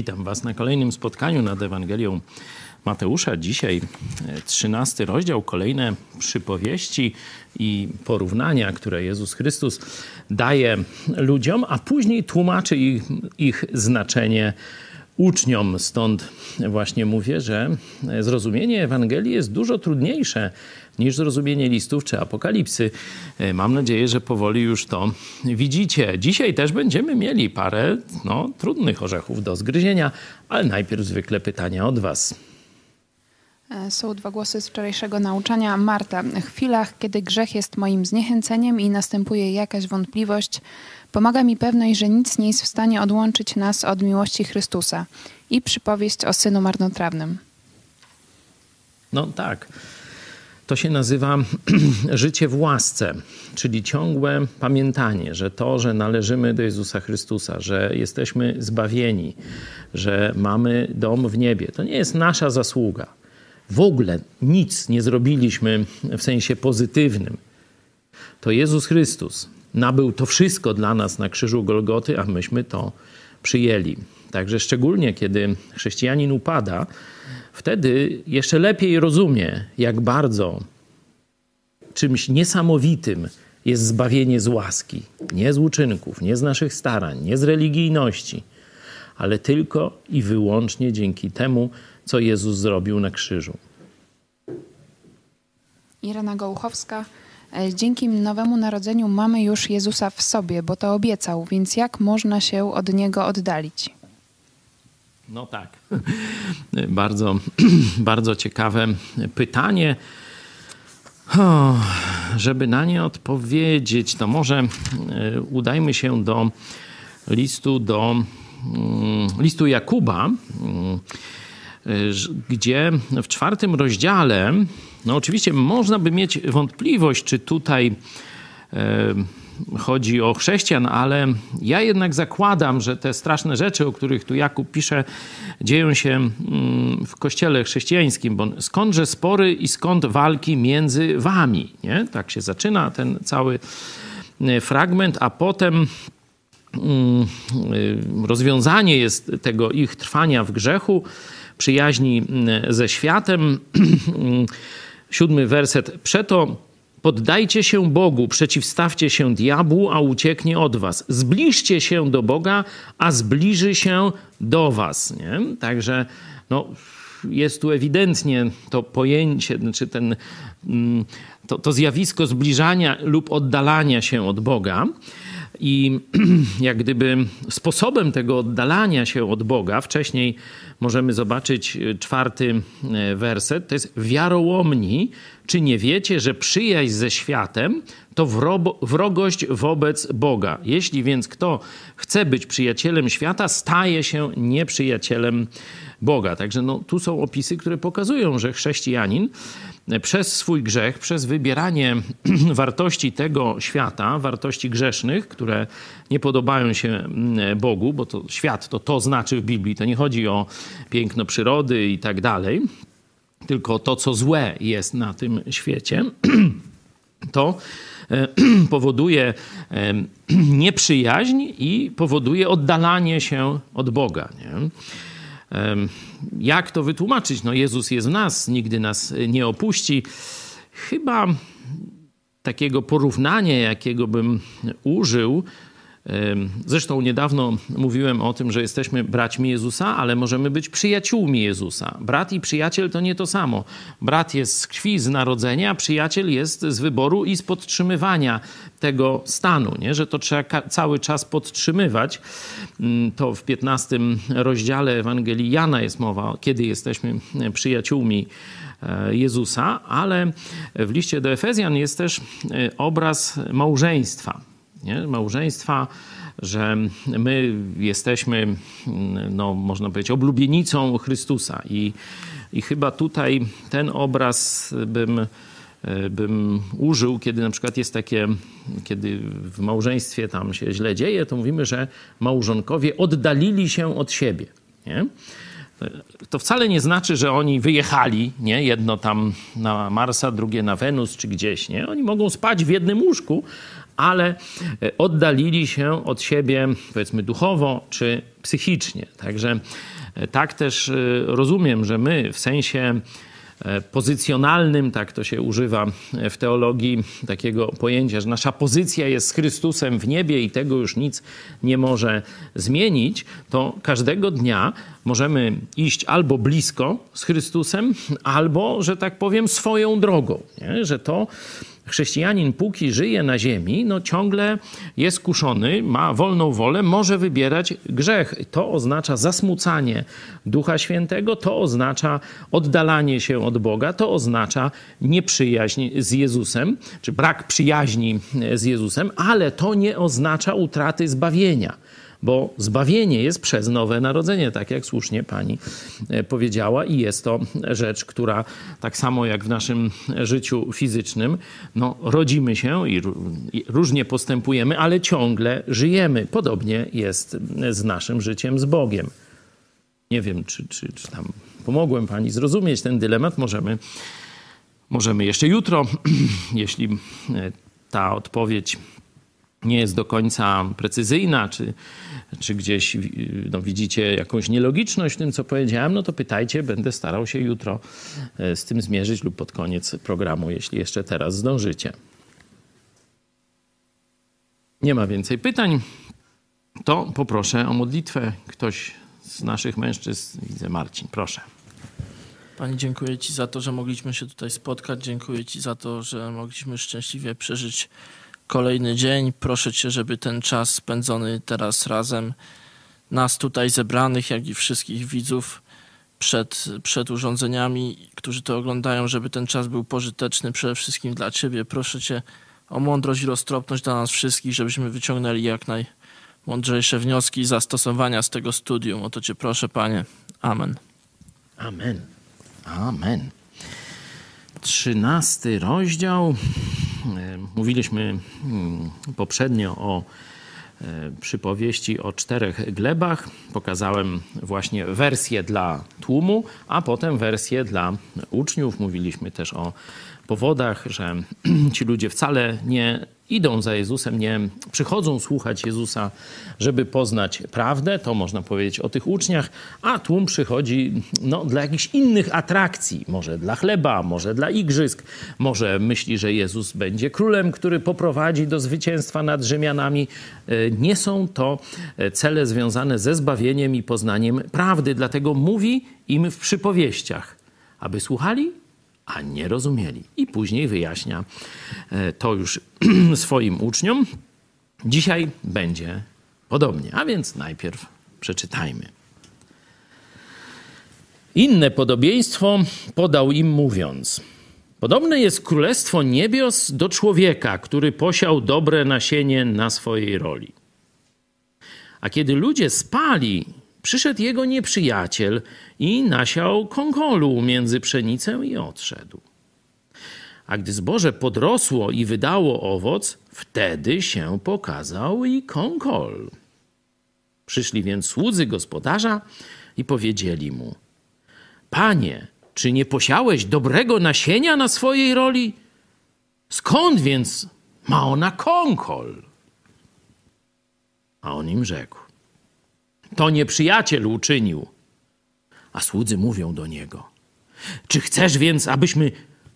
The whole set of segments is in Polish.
Witam Was na kolejnym spotkaniu nad Ewangelią Mateusza. Dzisiaj 13 rozdział, kolejne przypowieści i porównania, które Jezus Chrystus daje ludziom, a później tłumaczy ich, ich znaczenie uczniom. Stąd właśnie mówię, że zrozumienie Ewangelii jest dużo trudniejsze niż zrozumienie listów czy apokalipsy. Mam nadzieję, że powoli już to widzicie. Dzisiaj też będziemy mieli parę no, trudnych orzechów do zgryzienia, ale najpierw zwykle pytania od Was. Są dwa głosy z wczorajszego nauczania. Marta, w chwilach, kiedy grzech jest moim zniechęceniem i następuje jakaś wątpliwość, pomaga mi pewność, że nic nie jest w stanie odłączyć nas od miłości Chrystusa. I przypowieść o synu marnotrawnym. No tak. To się nazywa życie w łasce, czyli ciągłe pamiętanie, że to, że należymy do Jezusa Chrystusa, że jesteśmy zbawieni, że mamy dom w niebie, to nie jest nasza zasługa. W ogóle nic nie zrobiliśmy w sensie pozytywnym. To Jezus Chrystus nabył to wszystko dla nas na krzyżu Golgoty, a myśmy to przyjęli. Także szczególnie kiedy chrześcijanin upada, wtedy jeszcze lepiej rozumie, jak bardzo czymś niesamowitym jest zbawienie z łaski. Nie z uczynków, nie z naszych starań, nie z religijności, ale tylko i wyłącznie dzięki temu, co Jezus zrobił na krzyżu. Irena Gołuchowska. Dzięki nowemu narodzeniu mamy już Jezusa w sobie, bo to obiecał, więc jak można się od Niego oddalić? No tak. Bardzo, bardzo ciekawe pytanie. O, żeby na nie odpowiedzieć, to może udajmy się do listu do listu Jakuba, gdzie w czwartym rozdziale, no oczywiście można by mieć wątpliwość, czy tutaj chodzi o chrześcijan, ale ja jednak zakładam, że te straszne rzeczy, o których tu Jakub pisze, dzieją się w kościele chrześcijańskim, bo skądże spory i skąd walki między wami, nie? Tak się zaczyna ten cały fragment, a potem rozwiązanie jest tego ich trwania w grzechu, przyjaźni ze światem. Siódmy werset. Przeto Poddajcie się Bogu, przeciwstawcie się diabłu, a ucieknie od was. Zbliżcie się do Boga, a zbliży się do was. Nie? Także no, jest tu ewidentnie to pojęcie, znaczy ten, to, to zjawisko zbliżania lub oddalania się od Boga. I jak gdyby sposobem tego oddalania się od Boga, wcześniej możemy zobaczyć czwarty werset, to jest wiarołomni, czy nie wiecie, że przyjaźń ze światem to wrogość wobec Boga? Jeśli więc kto chce być przyjacielem świata, staje się nieprzyjacielem Boga. Także no, tu są opisy, które pokazują, że chrześcijanin przez swój grzech, przez wybieranie wartości tego świata, wartości grzesznych, które nie podobają się Bogu, bo to świat to to znaczy w Biblii, to nie chodzi o piękno przyrody i tak dalej, tylko to, co złe jest na tym świecie, to powoduje nieprzyjaźń i powoduje oddalanie się od Boga. Nie? Jak to wytłumaczyć? No Jezus jest w nas, nigdy nas nie opuści. Chyba takiego porównania, jakiego bym użył, Zresztą niedawno mówiłem o tym, że jesteśmy braćmi Jezusa, ale możemy być przyjaciółmi Jezusa. Brat i przyjaciel to nie to samo. Brat jest z krwi, z narodzenia, przyjaciel jest z wyboru i z podtrzymywania tego stanu, nie? że to trzeba cały czas podtrzymywać. To w 15 rozdziale Ewangelii Jana jest mowa, kiedy jesteśmy przyjaciółmi e, Jezusa, ale w liście do Efezjan jest też e, obraz małżeństwa nie? małżeństwa, że my jesteśmy, no, można powiedzieć, oblubienicą Chrystusa. I, i chyba tutaj ten obraz bym, bym użył, kiedy na przykład jest takie, kiedy w małżeństwie tam się źle dzieje, to mówimy, że małżonkowie oddalili się od siebie. Nie? To wcale nie znaczy, że oni wyjechali, nie? Jedno tam na Marsa, drugie na Wenus czy gdzieś, nie? Oni mogą spać w jednym łóżku, ale oddalili się od siebie, powiedzmy, duchowo czy psychicznie. Także tak też rozumiem, że my w sensie E, pozycjonalnym, tak to się używa w teologii takiego pojęcia, że nasza pozycja jest z Chrystusem w niebie i tego już nic nie może zmienić, to każdego dnia możemy iść albo blisko z Chrystusem, albo, że tak powiem, swoją drogą. Nie? Że to chrześcijanin, póki żyje na ziemi, no ciągle jest kuszony, ma wolną wolę, może wybierać grzech. To oznacza zasmucanie Ducha Świętego, to oznacza oddalanie się od Boga, to oznacza nieprzyjaźń z Jezusem, czy brak przyjaźni z Jezusem, ale to nie oznacza utraty zbawienia bo zbawienie jest przez nowe narodzenie, tak jak słusznie pani e, powiedziała, i jest to rzecz, która tak samo jak w naszym życiu fizycznym, no, rodzimy się i różnie postępujemy, ale ciągle żyjemy. Podobnie jest z naszym życiem z Bogiem. Nie wiem, czy, czy, czy tam pomogłem pani zrozumieć ten dylemat. Możemy, możemy jeszcze jutro, jeśli e, ta odpowiedź nie jest do końca precyzyjna, czy, czy gdzieś no, widzicie jakąś nielogiczność w tym, co powiedziałem, no to pytajcie, będę starał się jutro e, z tym zmierzyć lub pod koniec programu, jeśli jeszcze teraz zdążycie. Nie ma więcej pytań, to poproszę o modlitwę. Ktoś z naszych mężczyzn, widzę Marcin, proszę. Pani, dziękuję Ci za to, że mogliśmy się tutaj spotkać. Dziękuję Ci za to, że mogliśmy szczęśliwie przeżyć kolejny dzień. Proszę Cię, żeby ten czas spędzony teraz razem, nas tutaj zebranych, jak i wszystkich widzów przed, przed urządzeniami, którzy to oglądają, żeby ten czas był pożyteczny przede wszystkim dla Ciebie. Proszę Cię o mądrość i roztropność dla nas wszystkich, żebyśmy wyciągnęli jak najmądrzejsze wnioski i zastosowania z tego studium. O to Cię proszę, Panie. Amen. Amen. Amen. Trzynasty rozdział mówiliśmy hmm, poprzednio o e, przypowieści o czterech glebach. Pokazałem właśnie wersję dla tłumu, a potem wersję dla uczniów. Mówiliśmy też o powodach, że ci ludzie wcale nie idą za Jezusem, nie przychodzą słuchać Jezusa, żeby poznać prawdę, to można powiedzieć o tych uczniach, a tłum przychodzi no, dla jakichś innych atrakcji, może dla chleba, może dla igrzysk, może myśli, że Jezus będzie królem, który poprowadzi do zwycięstwa nad Rzymianami. E, nie są to e, cele związane ze zbawieniem i poznaniem prawdy, dlatego mówi im w przypowieściach, aby słuchali a nie rozumieli. I później wyjaśnia e, to już swoim uczniom. Dzisiaj będzie podobnie, a więc najpierw przeczytajmy. Inne podobieństwo podał im mówiąc: Podobne jest królestwo niebios do człowieka, który posiał dobre nasienie na swojej roli. A kiedy ludzie spali, Przyszedł jego nieprzyjaciel i nasiał kongolu między pszenicę i odszedł. A gdy zboże podrosło i wydało owoc, wtedy się pokazał i kongol. Przyszli więc słudzy gospodarza i powiedzieli mu: Panie, czy nie posiałeś dobrego nasienia na swojej roli? Skąd więc ma ona kongol? A on im rzekł: to nieprzyjaciel uczynił. A słudzy mówią do niego: Czy chcesz więc, abyśmy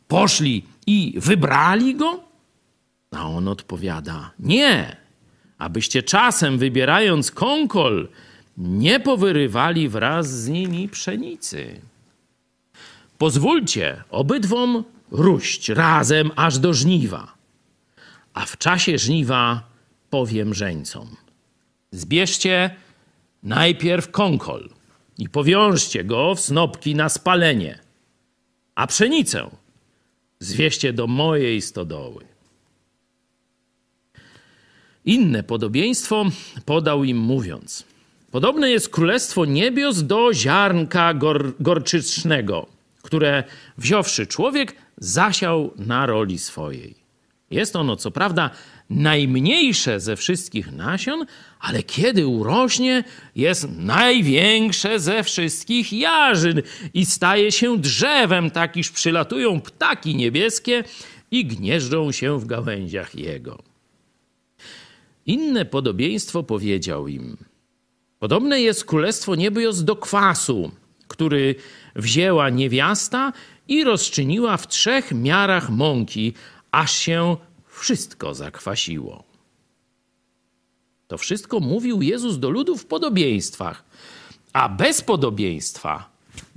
poszli i wybrali go? A on odpowiada: Nie, abyście czasem wybierając kąkol, nie powyrywali wraz z nimi pszenicy. Pozwólcie obydwom ruść razem aż do żniwa, a w czasie żniwa powiem żeńcom: Zbierzcie najpierw kąkol i powiążcie go w snopki na spalenie, a pszenicę zwieście do mojej stodoły. Inne podobieństwo podał im mówiąc: Podobne jest królestwo niebios do ziarnka gor gorczycznego, które wziąwszy człowiek, zasiał na roli swojej. Jest ono, co prawda, najmniejsze ze wszystkich nasion, ale kiedy urośnie, jest największe ze wszystkich jarzyn i staje się drzewem, tak iż przylatują ptaki niebieskie i gnieżdżą się w gałęziach jego. Inne podobieństwo powiedział im. Podobne jest królestwo niebios do kwasu, który wzięła niewiasta i rozczyniła w trzech miarach mąki, aż się wszystko zakwasiło. To wszystko mówił Jezus do ludu w podobieństwach, a bez podobieństwa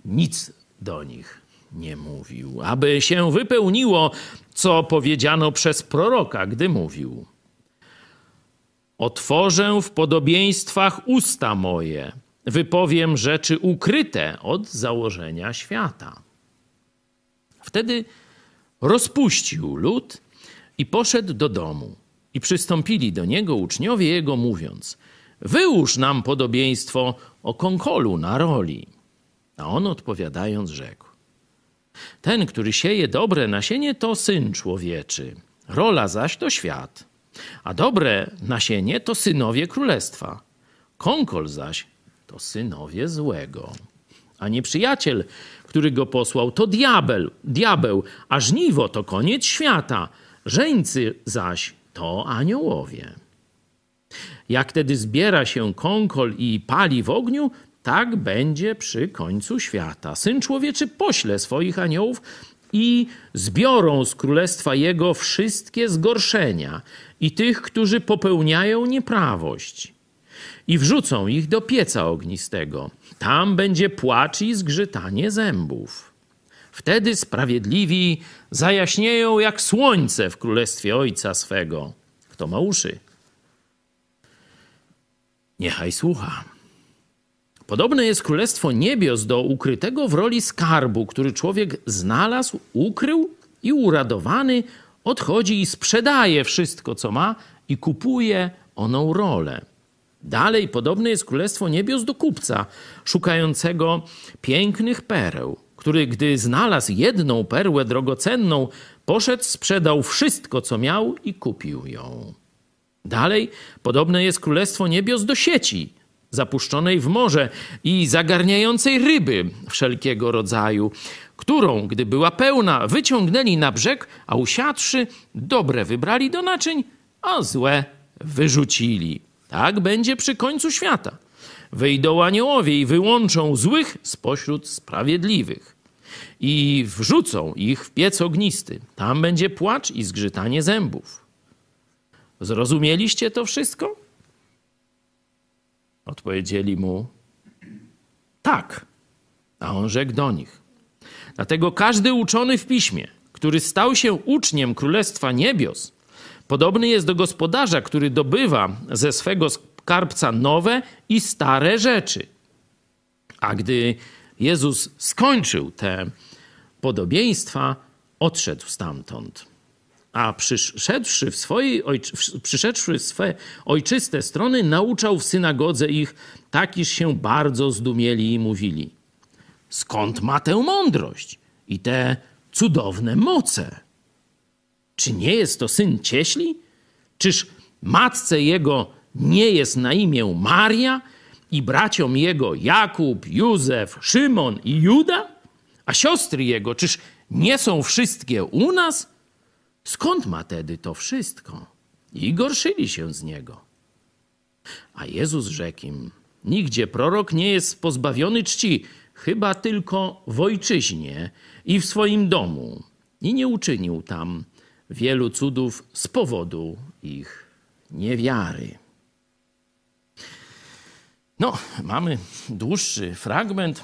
nic do nich nie mówił, aby się wypełniło, co powiedziano przez proroka, gdy mówił: Otworzę w podobieństwach usta moje, wypowiem rzeczy ukryte od założenia świata. Wtedy rozpuścił lud i poszedł do domu. I przystąpili do niego uczniowie jego, mówiąc: Wyłóż nam podobieństwo o konkolu na roli. A on odpowiadając, rzekł: Ten, który sieje dobre nasienie, to syn człowieczy, rola zaś to świat. A dobre nasienie to synowie królestwa, konkol zaś to synowie złego. A nieprzyjaciel, który go posłał, to diabeł, diabeł, a żniwo to koniec świata, żeńcy zaś to aniołowie. Jak tedy zbiera się konkol i pali w ogniu, tak będzie przy końcu świata. Syn człowieczy pośle swoich aniołów i zbiorą z królestwa jego wszystkie zgorszenia i tych, którzy popełniają nieprawość, i wrzucą ich do pieca ognistego. Tam będzie płacz i zgrzytanie zębów. Wtedy sprawiedliwi zajaśnieją jak słońce w królestwie Ojca swego. Kto ma uszy, niechaj słucha. Podobne jest królestwo niebios do ukrytego w roli skarbu, który człowiek znalazł, ukrył i uradowany odchodzi i sprzedaje wszystko, co ma i kupuje oną rolę. Dalej podobne jest królestwo niebios do kupca, szukającego pięknych pereł, który gdy znalazł jedną perłę drogocenną, poszedł, sprzedał wszystko, co miał i kupił ją. Dalej podobne jest królestwo niebios do sieci, zapuszczonej w morze i zagarniającej ryby wszelkiego rodzaju, którą, gdy była pełna, wyciągnęli na brzeg, a usiadłszy, dobre wybrali do naczyń, a złe wyrzucili. Tak będzie przy końcu świata. Wyjdą aniołowie i wyłączą złych spośród sprawiedliwych i wrzucą ich w piec ognisty. Tam będzie płacz i zgrzytanie zębów. Zrozumieliście to wszystko? Odpowiedzieli mu tak. A on rzekł do nich: Dlatego każdy uczony w piśmie, który stał się uczniem Królestwa Niebios, podobny jest do gospodarza, który dobywa ze swego skarbca nowe i stare rzeczy. A gdy Jezus skończył te podobieństwa, odszedł stamtąd. A przyszedłszy w, swojej, przyszedłszy w swe ojczyste strony, nauczał w synagodze ich, tak iż się bardzo zdumieli i mówili: Skąd ma tę mądrość i te cudowne moce? Czy nie jest to syn cieśli? Czyż matce jego nie jest na imię Maria i braciom jego Jakub, Józef, Szymon i Juda? A siostry jego, czyż nie są wszystkie u nas? Skąd ma tedy to wszystko? I gorszyli się z niego. A Jezus rzekł im, nigdzie prorok nie jest pozbawiony czci, chyba tylko w ojczyźnie i w swoim domu. I nie uczynił tam wielu cudów z powodu ich niewiary. No, mamy dłuższy fragment.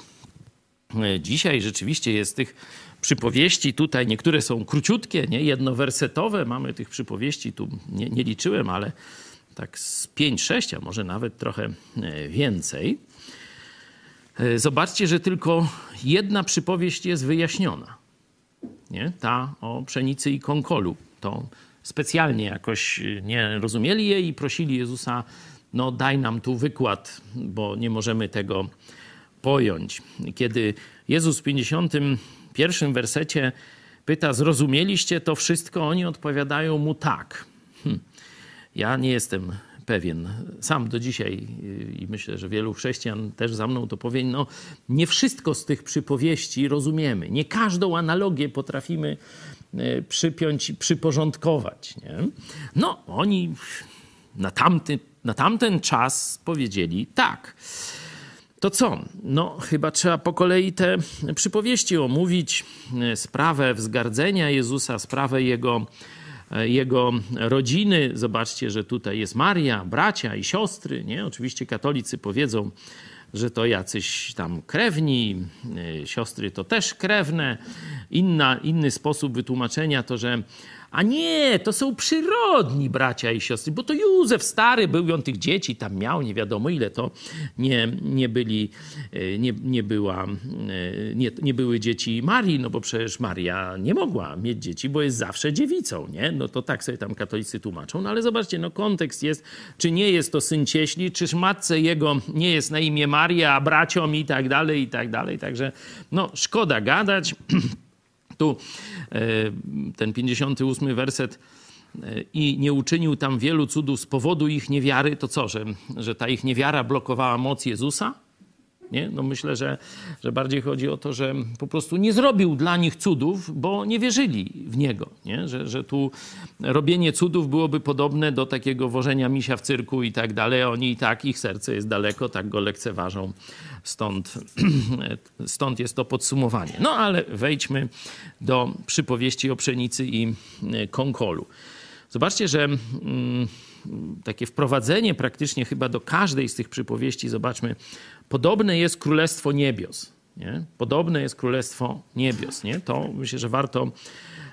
Dzisiaj rzeczywiście jest tych przypowieści tutaj, niektóre są króciutkie, nie jednowersetowe. Mamy tych przypowieści, tu nie, nie liczyłem, ale tak z 5-6, a może nawet trochę e, więcej. E, zobaczcie, że tylko jedna przypowieść jest wyjaśniona. Nie? Ta o pszenicy i konkolu. To specjalnie jakoś e, nie rozumieli jej i prosili Jezusa, no daj nam tu wykład, bo nie możemy tego pojąć. Kiedy Jezus w 51 wersecie pyta, zrozumieliście to wszystko? Oni odpowiadają mu tak. Hm. Ja nie jestem pewien. Sam do dzisiaj i myślę, że wielu chrześcijan też za mną to powie, no nie wszystko z tych przypowieści rozumiemy. Nie każdą analogię potrafimy e, przypiąć przyporządkować. Nie? No, oni na, tamty, na tamten czas powiedzieli tak. To co? No, chyba trzeba po kolei te przypowieści omówić, sprawę wzgardzenia Jezusa, sprawę jego, jego rodziny. Zobaczcie, że tutaj jest Maria, bracia i siostry. Nie? Oczywiście katolicy powiedzą, że to jacyś tam krewni, siostry to też krewne. Inna, inny sposób wytłumaczenia to, że a nie, to są przyrodni bracia i siostry, bo to Józef stary był, on tych dzieci tam miał, nie wiadomo ile to nie, nie byli, e, nie, nie, była, e, nie, nie były dzieci Marii, no bo przecież Maria nie mogła mieć dzieci, bo jest zawsze dziewicą, nie? No to tak sobie tam katolicy tłumaczą, no ale zobaczcie, no kontekst jest, czy nie jest to syn cieśli, czyż matce jego nie jest na imię Maria, a braciom i tak dalej, i tak dalej, także no szkoda gadać. Tu e, ten 58 werset e, i nie uczynił tam wielu cudów z powodu ich niewiary, to co, że, że ta ich niewiara blokowała moc Jezusa? Nie? No myślę, że, że bardziej chodzi o to, że po prostu nie zrobił dla nich cudów, bo nie wierzyli w Niego. Nie? Że, że tu robienie cudów byłoby podobne do takiego wożenia misia w cyrku i tak dalej. Oni i tak, ich serce jest daleko, tak go lekceważą. Stąd, stąd jest to podsumowanie. No ale wejdźmy do przypowieści o pszenicy i konkolu. Zobaczcie, że... Mm, takie wprowadzenie praktycznie chyba do każdej z tych przypowieści, zobaczmy, podobne jest Królestwo Niebios. Nie? Podobne jest Królestwo Niebios. Nie? To myślę, że warto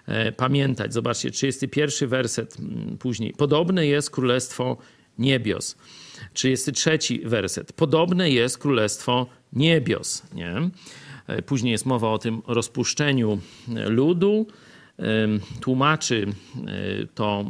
e, pamiętać. Zobaczcie, 31 werset mm, później. Podobne jest Królestwo Niebios. 33 werset. Podobne jest Królestwo Niebios. Nie? E, później jest mowa o tym rozpuszczeniu ludu, tłumaczy e, to,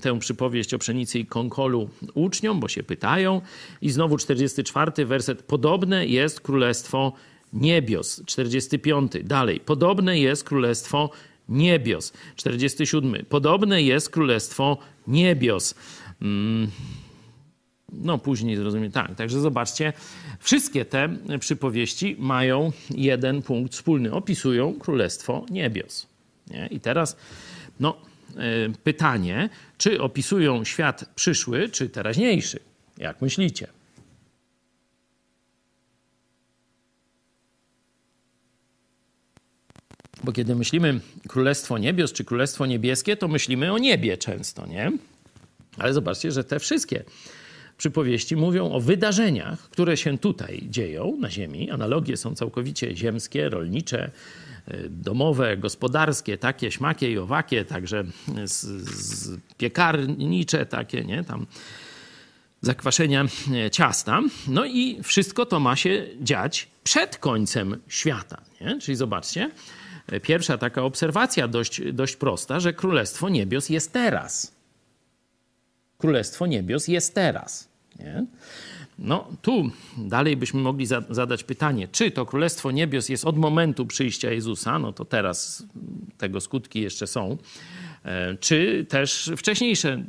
tę przypowieść o pszenicy i konkolu uczniom, bo się pytają. I znowu 44 werset. Podobne jest królestwo niebios. 45 dalej. Podobne jest królestwo niebios. 47. Podobne jest królestwo niebios. Mm, no, później zrozumiem. Tak, także zobaczcie, wszystkie te przypowieści mają jeden punkt wspólny. Opisują królestwo niebios. Nie? I teraz no, e, pytanie, czy opisują świat przyszły, czy teraźniejszy? Jak myślicie? Bo kiedy myślimy Królestwo Niebios czy Królestwo Niebieskie, to myślimy o niebie często, nie? Ale zobaczcie, że te wszystkie przypowieści mówią o wydarzeniach, które się tutaj dzieją na Ziemi. Analogie są całkowicie ziemskie, rolnicze, domowe, gospodarskie, takie, śmakie i owakie, także z, z piekarnicze takie, nie, tam zakwaszenia e, ciasta. No i wszystko to ma się dziać przed końcem świata. Nie? Czyli zobaczcie, e, pierwsza taka obserwacja dość, dość prosta, że Królestwo Niebios jest teraz. Królestwo Niebios jest teraz. Nie? No tu dalej byśmy mogli za zadać pytanie, czy to Królestwo Niebios jest od momentu przyjścia Jezusa, no to teraz tego skutki jeszcze są, e, czy też wcześniejsze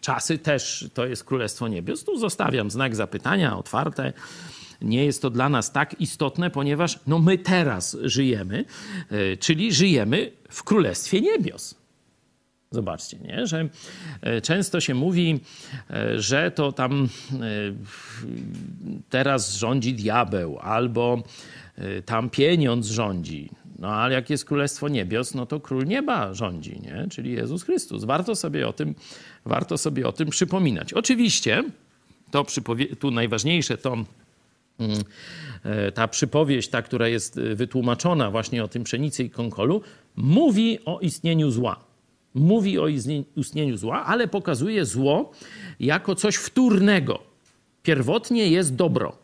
czasy też to jest Królestwo Niebios. Tu zostawiam znak zapytania otwarte. Nie jest to dla nas tak istotne, ponieważ no my teraz żyjemy, e, czyli żyjemy w Królestwie Niebios. Zobaczcie, nie? że e, często się mówi, e, że to tam e, teraz rządzi diabeł albo tam pieniądz rządzi. No ale jak jest Królestwo Niebios, no to Król Nieba rządzi, nie? czyli Jezus Chrystus. Warto sobie o tym, warto sobie o tym przypominać. Oczywiście, to tu najważniejsze to mm, ta przypowieść, ta, która jest wytłumaczona właśnie o tym pszenicy i konkolu, mówi o istnieniu zła mówi o istnieniu zła, ale pokazuje zło jako coś wtórnego. Pierwotnie jest dobro.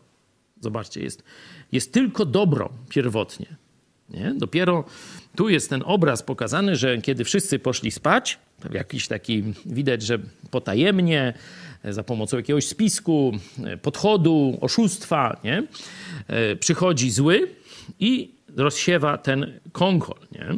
Zobaczcie, jest, jest tylko dobro pierwotnie. Nie? Dopiero tu jest ten obraz pokazany, że kiedy wszyscy poszli spać, jakiś taki widać, że potajemnie, za pomocą jakiegoś spisku, podchodu, oszustwa, nie? E, przychodzi zły i rozsiewa ten konkol. Nie?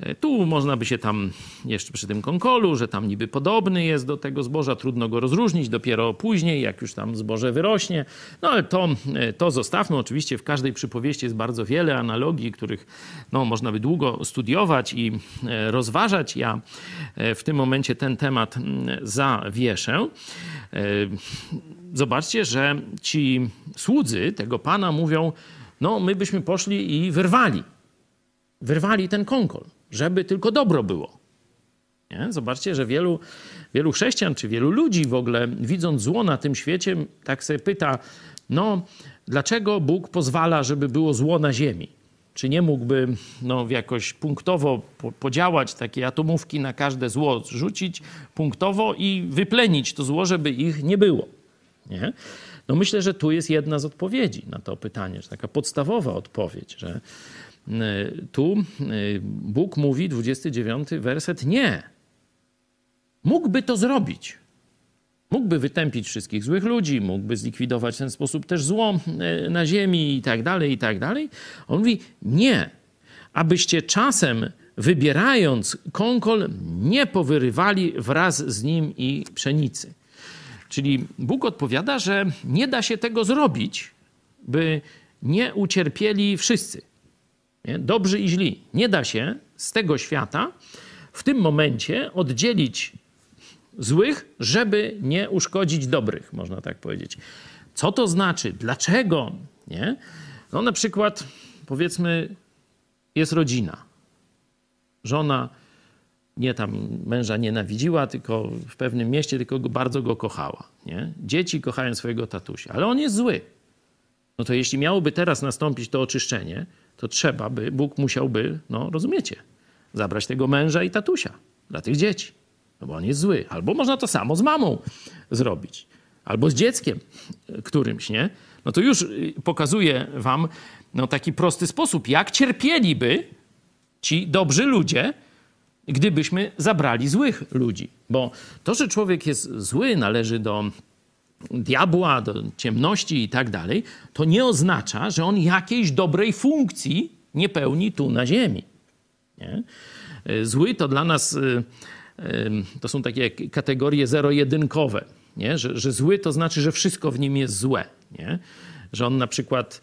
E, tu można by się tam jeszcze przy tym konkolu, że tam niby podobny jest do tego zboża, trudno go rozróżnić, dopiero później, jak już tam zboże wyrośnie. No ale to, e, to zostawmy. Oczywiście w każdej przypowieści jest bardzo wiele analogii, których no, można by długo studiować i e, rozważać. Ja w tym momencie ten temat zawieszę. Zobaczcie, że ci słudzy tego pana mówią, no my byśmy poszli i wyrwali. Wyrwali ten konkol żeby tylko dobro było. Nie? Zobaczcie, że wielu, wielu chrześcijan czy wielu ludzi w ogóle, widząc zło na tym świecie, tak sobie pyta: No, dlaczego Bóg pozwala, żeby było zło na ziemi? Czy nie mógłby no, jakoś punktowo podziałać takie atomówki na każde zło, rzucić punktowo i wyplenić to zło, żeby ich nie było? Nie? No myślę, że tu jest jedna z odpowiedzi na to pytanie, że taka podstawowa odpowiedź, że tu e, Bóg mówi, 29 werset, nie. Mógłby to zrobić. Mógłby wytępić wszystkich złych ludzi, mógłby zlikwidować w ten sposób też zło e, na ziemi i tak dalej, i tak dalej. On mówi, nie. Abyście czasem wybierając konkol, nie powyrywali wraz z nim i pszenicy. Czyli Bóg odpowiada, że nie da się tego zrobić, by nie ucierpieli wszyscy. Nie? Dobrzy i źli. Nie da się z tego świata w tym momencie oddzielić złych, żeby nie uszkodzić dobrych, można tak powiedzieć. Co to znaczy? Dlaczego? Nie? No na przykład powiedzmy jest rodzina. Żona nie tam męża nienawidziła, tylko w pewnym mieście, tylko go, bardzo go kochała. Nie? Dzieci kochają swojego tatusia, ale on jest zły. No to jeśli miałoby teraz nastąpić to oczyszczenie, to trzeba by, Bóg musiałby, no rozumiecie, zabrać tego męża i tatusia dla tych dzieci, no bo on jest zły. Albo można to samo z mamą zrobić, albo z dzieckiem którymś, nie? No to już y, pokazuję wam no, taki prosty sposób, jak cierpieliby ci dobrzy ludzie, gdybyśmy zabrali złych ludzi. Bo to, że człowiek jest zły, należy do diabła, do ciemności i tak dalej, to nie oznacza, że on jakiejś dobrej funkcji nie pełni tu na ziemi. Nie? Zły to dla nas y, y, to są takie kategorie zero-jedynkowe. Nie? Że, że zły to znaczy, że wszystko w nim jest złe. Nie? Że on na przykład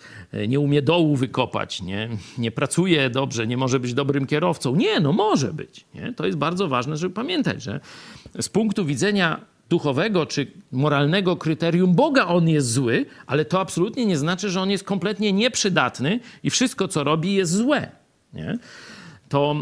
nie umie dołu wykopać, nie, nie pracuje dobrze, nie może być dobrym kierowcą. Nie, no może być. Nie? To jest bardzo ważne, żeby pamiętać, że z punktu widzenia duchowego czy moralnego kryterium Boga on jest zły, ale to absolutnie nie znaczy, że on jest kompletnie nieprzydatny i wszystko, co robi, jest złe. Nie? To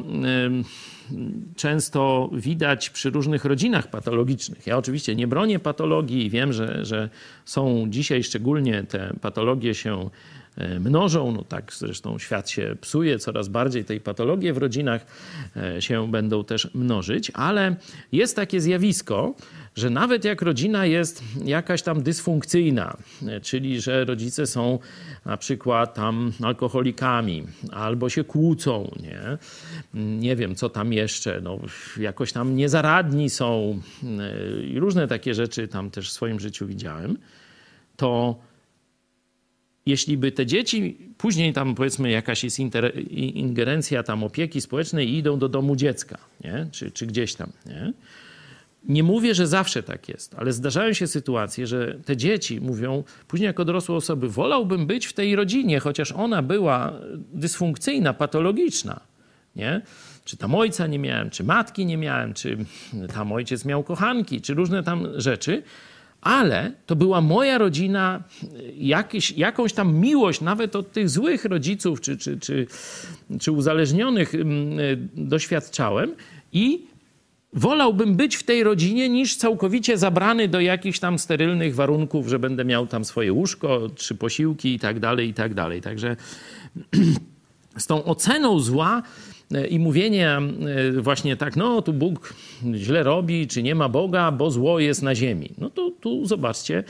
często widać przy różnych rodzinach patologicznych. Ja oczywiście nie bronię patologii i wiem, że, że są dzisiaj szczególnie te patologie się E, mnożą. No tak zresztą świat się psuje, coraz bardziej tej patologii w rodzinach e, się będą też mnożyć, ale jest takie zjawisko, że nawet jak rodzina jest jakaś tam dysfunkcyjna, e, czyli że rodzice są na przykład tam alkoholikami albo się kłócą, nie, nie wiem co tam jeszcze, no, jakoś tam niezaradni są i różne takie rzeczy tam też w swoim życiu widziałem, to jeśli by te dzieci, później tam powiedzmy jakaś jest ingerencja tam opieki społecznej i idą do domu dziecka, nie? Czy, czy gdzieś tam, nie? Nie mówię, że zawsze tak jest, ale zdarzają się sytuacje, że te dzieci mówią, później jako dorosłe osoby, wolałbym być w tej rodzinie, chociaż ona była dysfunkcyjna, patologiczna, nie? Czy tam ojca nie miałem, czy matki nie miałem, czy tam ojciec miał kochanki, czy różne tam rzeczy, ale to była moja rodzina, jakieś, jakąś tam miłość nawet od tych złych rodziców czy, czy, czy, czy uzależnionych mm, doświadczałem i wolałbym być w tej rodzinie niż całkowicie zabrany do jakichś tam sterylnych warunków, że będę miał tam swoje łóżko, trzy posiłki i tak dalej, i tak dalej. Także z tą oceną zła i mówienie e, właśnie tak, no tu Bóg źle robi, czy nie ma Boga, bo zło jest na ziemi. No to tu zobaczcie,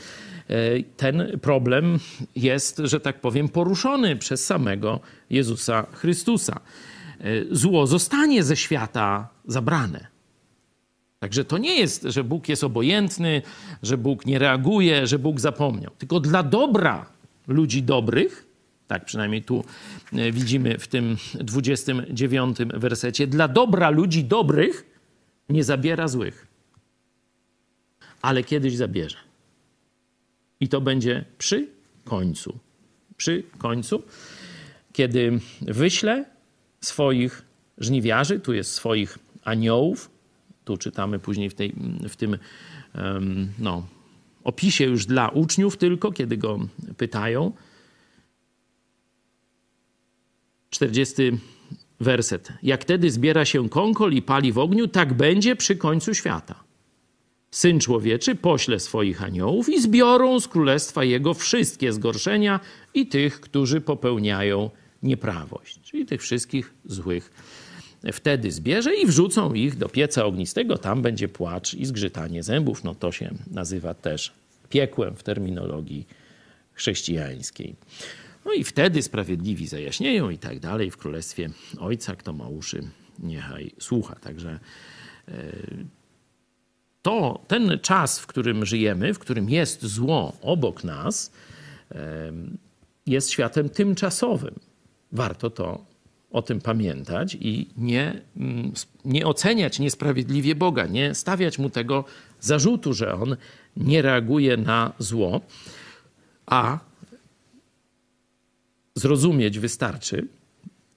e, ten problem jest, że tak powiem, poruszony przez samego Jezusa Chrystusa. E, zło zostanie ze świata zabrane. Także to nie jest, że Bóg jest obojętny, że Bóg nie reaguje, że Bóg zapomniał. Tylko dla dobra ludzi dobrych, Tak przynajmniej tu e, widzimy w tym 29 wersecie. Dla dobra ludzi dobrych nie zabiera złych, ale kiedyś zabierze. I to będzie przy końcu. Przy końcu, kiedy wyśle swoich żniwiarzy, tu jest swoich aniołów, tu czytamy później w, tej, w tym um, no, opisie już dla uczniów tylko, kiedy go pytają. 40 werset. Jak wtedy zbiera się kąkol i pali w ogniu, tak będzie przy końcu świata. Syn człowieczy pośle swoich aniołów i zbiorą z królestwa jego wszystkie zgorszenia i tych, którzy popełniają nieprawość, czyli tych wszystkich złych. Wtedy zbierze i wrzucą ich do pieca ognistego, tam będzie płacz i zgrzytanie zębów. No to się nazywa też piekłem w terminologii chrześcijańskiej. No i wtedy sprawiedliwi zajaśnieją i tak dalej w królestwie Ojca, kto ma uszy, niechaj słucha. Także e, to ten czas, w którym żyjemy, w którym jest zło obok nas, jest światem tymczasowym. Warto to o tym pamiętać i nie, mm, nie oceniać niesprawiedliwie Boga, nie stawiać mu tego zarzutu, że on nie reaguje na zło, a zrozumieć wystarczy,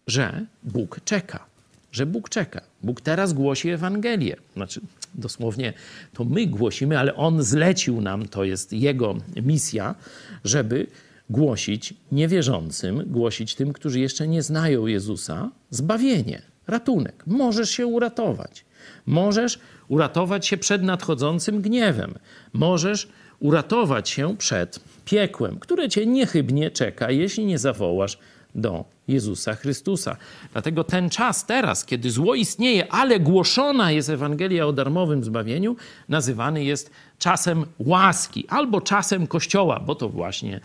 że Bóg czeka że Bóg czeka. Bóg teraz głosi Ewangelię. Znaczy, dosłownie to my głosimy, ale On zlecił nam, to jest Jego misja, żeby głosić niewierzącym, głosić tym, którzy jeszcze nie znają Jezusa, zbawienie, ratunek. Możesz się uratować. Możesz uratować się przed nadchodzącym gniewem. Możesz uratować się przed piekłem, które cię niechybnie czeka, jeśli nie zawołasz do Jezusa Chrystusa. Dlatego ten czas teraz, kiedy zło istnieje, ale głoszona jest Ewangelia o darmowym zbawieniu, nazywany jest czasem łaski albo czasem Kościoła, bo to właśnie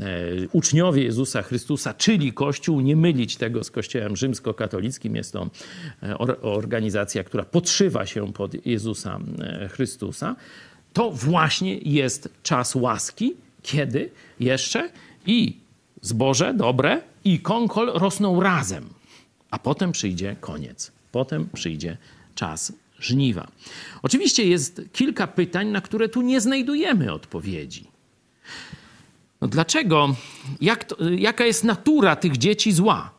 e, uczniowie Jezusa Chrystusa, czyli Kościół, nie mylić tego z Kościołem rzymskokatolickim. Jest to e, organizacja, która podszywa się pod Jezusa e, Chrystusa. To właśnie jest czas łaski, kiedy jeszcze i zboże dobre i konkol rosną razem, a potem przyjdzie koniec. Potem przyjdzie czas żniwa. Oczywiście jest kilka pytań, na które tu nie znajdujemy odpowiedzi. No dlaczego? Jak to, jaka jest natura tych dzieci zła?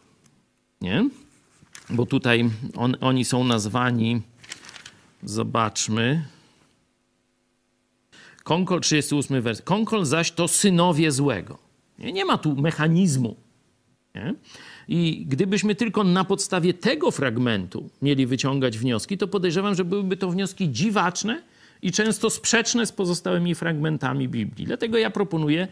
Nie? Bo tutaj on, oni są nazwani, zobaczmy. Konkol, 38 wers. Konkol zaś to synowie złego. Nie, nie ma tu mechanizmu. Nie? I gdybyśmy tylko na podstawie tego fragmentu mieli wyciągać wnioski, to podejrzewam, że byłyby to wnioski dziwaczne i często sprzeczne z pozostałymi fragmentami Biblii. Dlatego ja proponuję,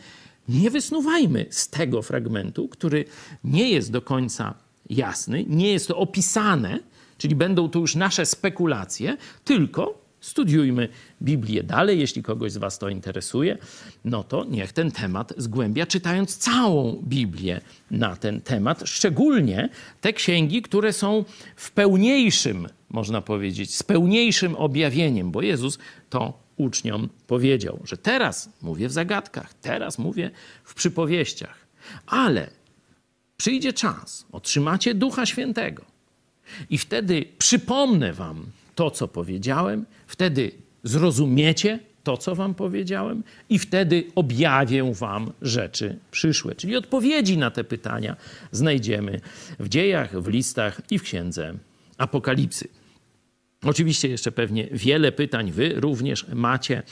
nie wysnuwajmy z tego fragmentu, który nie jest do końca jasny, nie jest to opisane, czyli będą to już nasze spekulacje, tylko Studiujmy Biblię dalej. Jeśli kogoś z Was to interesuje, no to niech ten temat zgłębia, czytając całą Biblię na ten temat, szczególnie te księgi, które są w pełniejszym, można powiedzieć, z pełniejszym objawieniem, bo Jezus to uczniom powiedział, że teraz mówię w zagadkach, teraz mówię w przypowieściach, ale przyjdzie czas, otrzymacie Ducha Świętego i wtedy przypomnę Wam to, co powiedziałem, wtedy zrozumiecie to, co wam powiedziałem, i wtedy objawię wam rzeczy przyszłe. Czyli odpowiedzi na te pytania znajdziemy w dziejach, w listach i w księdze Apokalipsy. Oczywiście jeszcze pewnie wiele pytań wy również macie.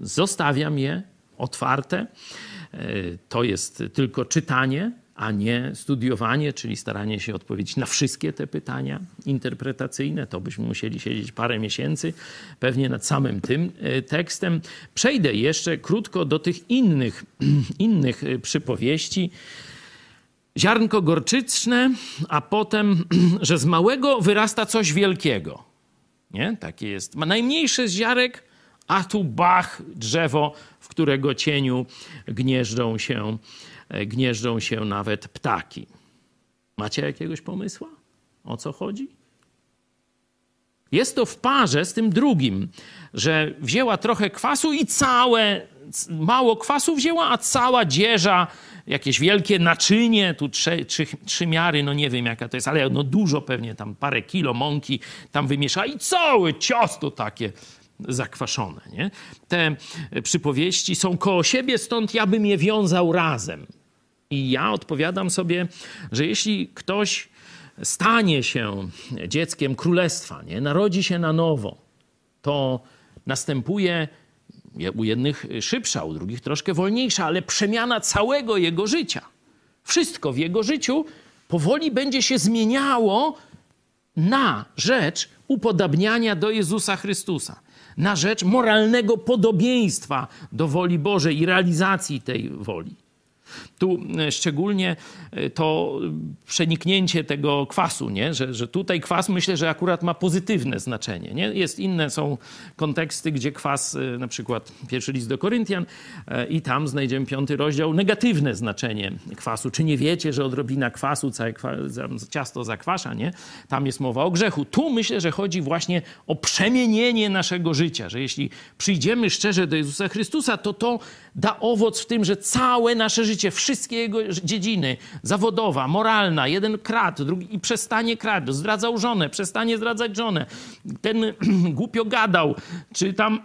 Zostawiam je otwarte. To jest tylko czytanie a nie studiowanie, czyli staranie się odpowiedzieć na wszystkie te pytania interpretacyjne. To byśmy musieli siedzieć parę miesięcy, pewnie nad samym tym e, tekstem. Przejdę jeszcze krótko do tych innych, innych e, przypowieści. Ziarnko gorczyczne, a potem, że z małego wyrasta coś wielkiego. Nie? Takie jest. Ma najmniejszy z ziarek, a tu bach, drzewo, w którego cieniu gnieżdżą się gnieżdżą się nawet ptaki. Macie jakiegoś pomysłu? O co chodzi? Jest to w parze z tym drugim, że wzięła trochę kwasu i całe mało kwasu wzięła, a cała dzieża, jakieś wielkie naczynie, tu trzy, trzy, trzy miary, no nie wiem jaka to jest, ale no dużo pewnie, tam parę kilo mąki tam wymieszała i całe ciasto takie zakwaszone. Nie? Te przypowieści są koło siebie, stąd ja bym je wiązał razem. I ja odpowiadam sobie, że jeśli ktoś stanie się dzieckiem królestwa, nie? narodzi się na nowo, to następuje u jednych szybsza, u drugich troszkę wolniejsza, ale przemiana całego jego życia. Wszystko w jego życiu powoli będzie się zmieniało na rzecz upodabniania do Jezusa Chrystusa, na rzecz moralnego podobieństwa do woli Bożej i realizacji tej woli. Tu e, szczególnie e, to przeniknięcie tego kwasu, nie? Że, że tutaj kwas myślę, że akurat ma pozytywne znaczenie. Nie? Jest inne, są konteksty, gdzie kwas, e, na przykład pierwszy list do Koryntian i tam znajdziemy piąty rozdział, negatywne znaczenie kwasu. Czy nie wiecie, że odrobina kwasu całe ciasto zakwasza, nie? Tam jest mowa o grzechu. Tu myślę, że chodzi właśnie o przemienienie naszego życia, że jeśli przyjdziemy szczerze do Jezusa Chrystusa, to to da owoc w tym, że całe nasze życie, wszystkie jego dziedziny, zawodowa, moralna, jeden kradł, drugi i przestanie kraść, zdradzał żonę, przestanie zdradzać żonę, ten głupio gadał, czy tam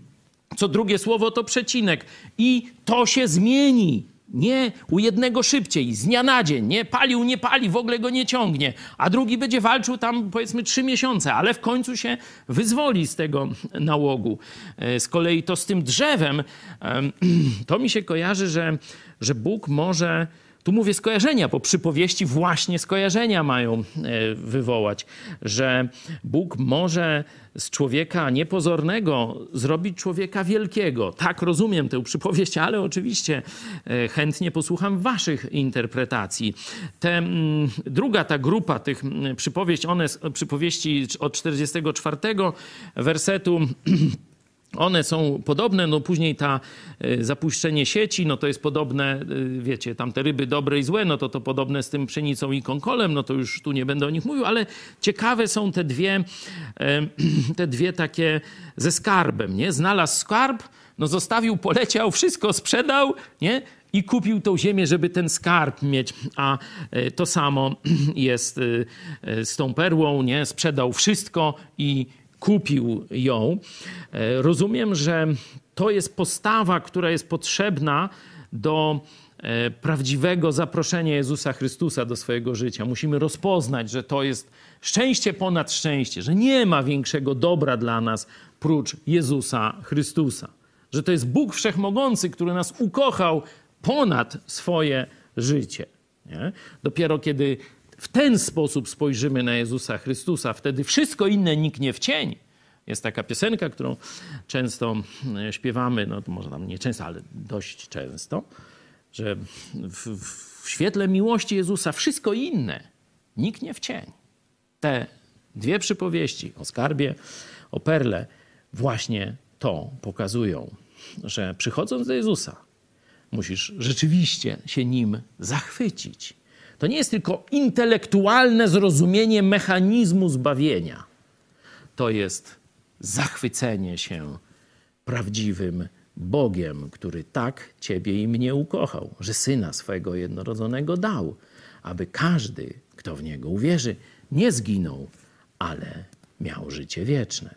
co drugie słowo to przecinek. I to się zmieni. Nie u jednego szybciej, z dnia na dzień, nie palił, nie pali, w ogóle go nie ciągnie, a drugi będzie walczył tam powiedzmy trzy miesiące, ale w końcu się wyzwoli z tego nałogu. E, z kolei to z tym drzewem, to mi się kojarzy, że, że Bóg może tu mówię skojarzenia, bo przypowieści właśnie skojarzenia mają e, wywołać, że Bóg może z człowieka niepozornego zrobić człowieka wielkiego. Tak rozumiem tę przypowieść, ale oczywiście e, chętnie posłucham waszych interpretacji. Te, mm, druga ta grupa tych mm, przypowieści, one przypowieści od 44 wersetu One są podobne, no później ta y, zapuszczenie sieci, no to jest podobne, y, wiecie, tam te ryby dobre i złe, no to to podobne z tym pszenicą i konkolem, no to już tu nie będę o nich mówił, ale ciekawe są te dwie, te dwie takie ze skarbem, nie? Znalazł skarb, no zostawił, poleciał, wszystko sprzedał, nie? I kupił tą ziemię, żeby ten skarb mieć. A y, to samo jest z tą perłą, nie? Sprzedał wszystko i kupił ją. E, rozumiem, że to jest postawa, która jest potrzebna do e, prawdziwego zaproszenia Jezusa Chrystusa do swojego życia. Musimy rozpoznać, że to jest szczęście ponad szczęście, że nie ma większego dobra dla nas prócz Jezusa Chrystusa. Że to jest Bóg Wszechmogący, który nas ukochał ponad swoje życie. Nie? Dopiero kiedy w ten sposób spojrzymy na Jezusa Chrystusa, wtedy wszystko inne niknie w cień. Jest taka piosenka, którą często e, śpiewamy, no może tam nie często, ale dość często, że w, w świetle miłości Jezusa wszystko inne niknie w cień. Te dwie przypowieści o skarbie, o perle właśnie to pokazują, że przychodząc do Jezusa, musisz rzeczywiście się nim zachwycić to nie jest tylko intelektualne zrozumienie mechanizmu zbawienia. To jest zachwycenie się prawdziwym Bogiem, który tak ciebie i mnie ukochał, że syna swego jednorodzonego dał, aby każdy, kto w niego uwierzy, nie zginął, ale miał życie wieczne.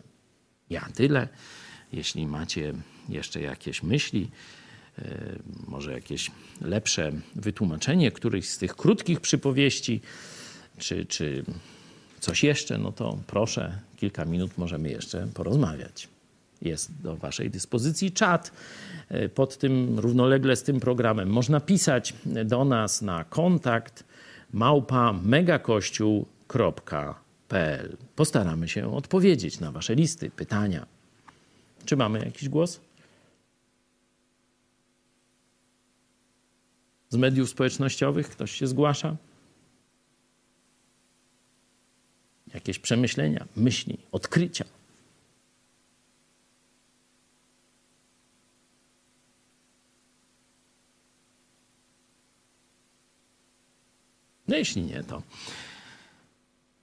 Ja tyle. Jeśli macie jeszcze jakieś myśli, może jakieś lepsze wytłumaczenie którychś z tych krótkich przypowieści, czy, czy coś jeszcze, no to proszę, kilka minut możemy jeszcze porozmawiać. Jest do Waszej dyspozycji czat e, pod tym, równolegle z tym programem. Można pisać do nas na kontakt małpa megakościół.pl. Postaramy się odpowiedzieć na Wasze listy, pytania. Czy mamy jakiś głos? Z mediów społecznościowych? Ktoś się zgłasza? Jakieś przemyślenia, myśli, odkrycia. No jeśli nie, to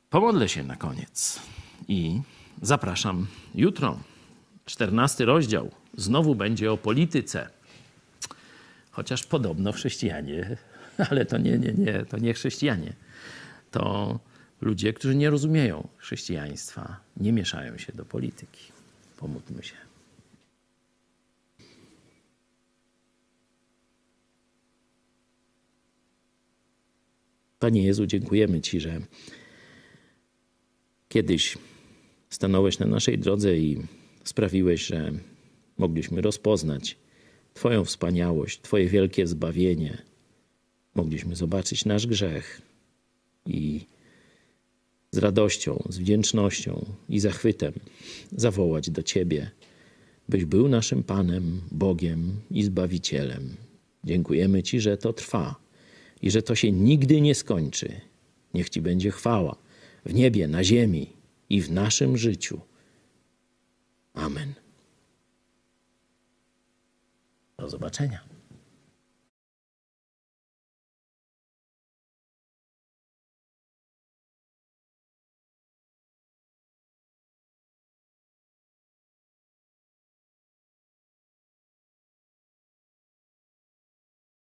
pomodlę się na koniec i zapraszam jutro. Czternasty rozdział znowu będzie o polityce. Chociaż podobno chrześcijanie, ale to nie, nie, nie, to nie chrześcijanie. To ludzie, którzy nie rozumieją chrześcijaństwa, nie mieszają się do polityki. Pomódlmy się. Panie Jezu, dziękujemy Ci, że kiedyś stanąłeś na naszej drodze i sprawiłeś, że mogliśmy rozpoznać Twoją wspaniałość, Twoje wielkie zbawienie. Mogliśmy zobaczyć nasz grzech i z radością, z wdzięcznością i zachwytem zawołać do Ciebie, byś był naszym Panem, Bogiem i Zbawicielem. Dziękujemy Ci, że to trwa i że to się nigdy nie skończy. Niech Ci będzie chwała w niebie, na ziemi i w naszym życiu. Amen. Do zobaczenia.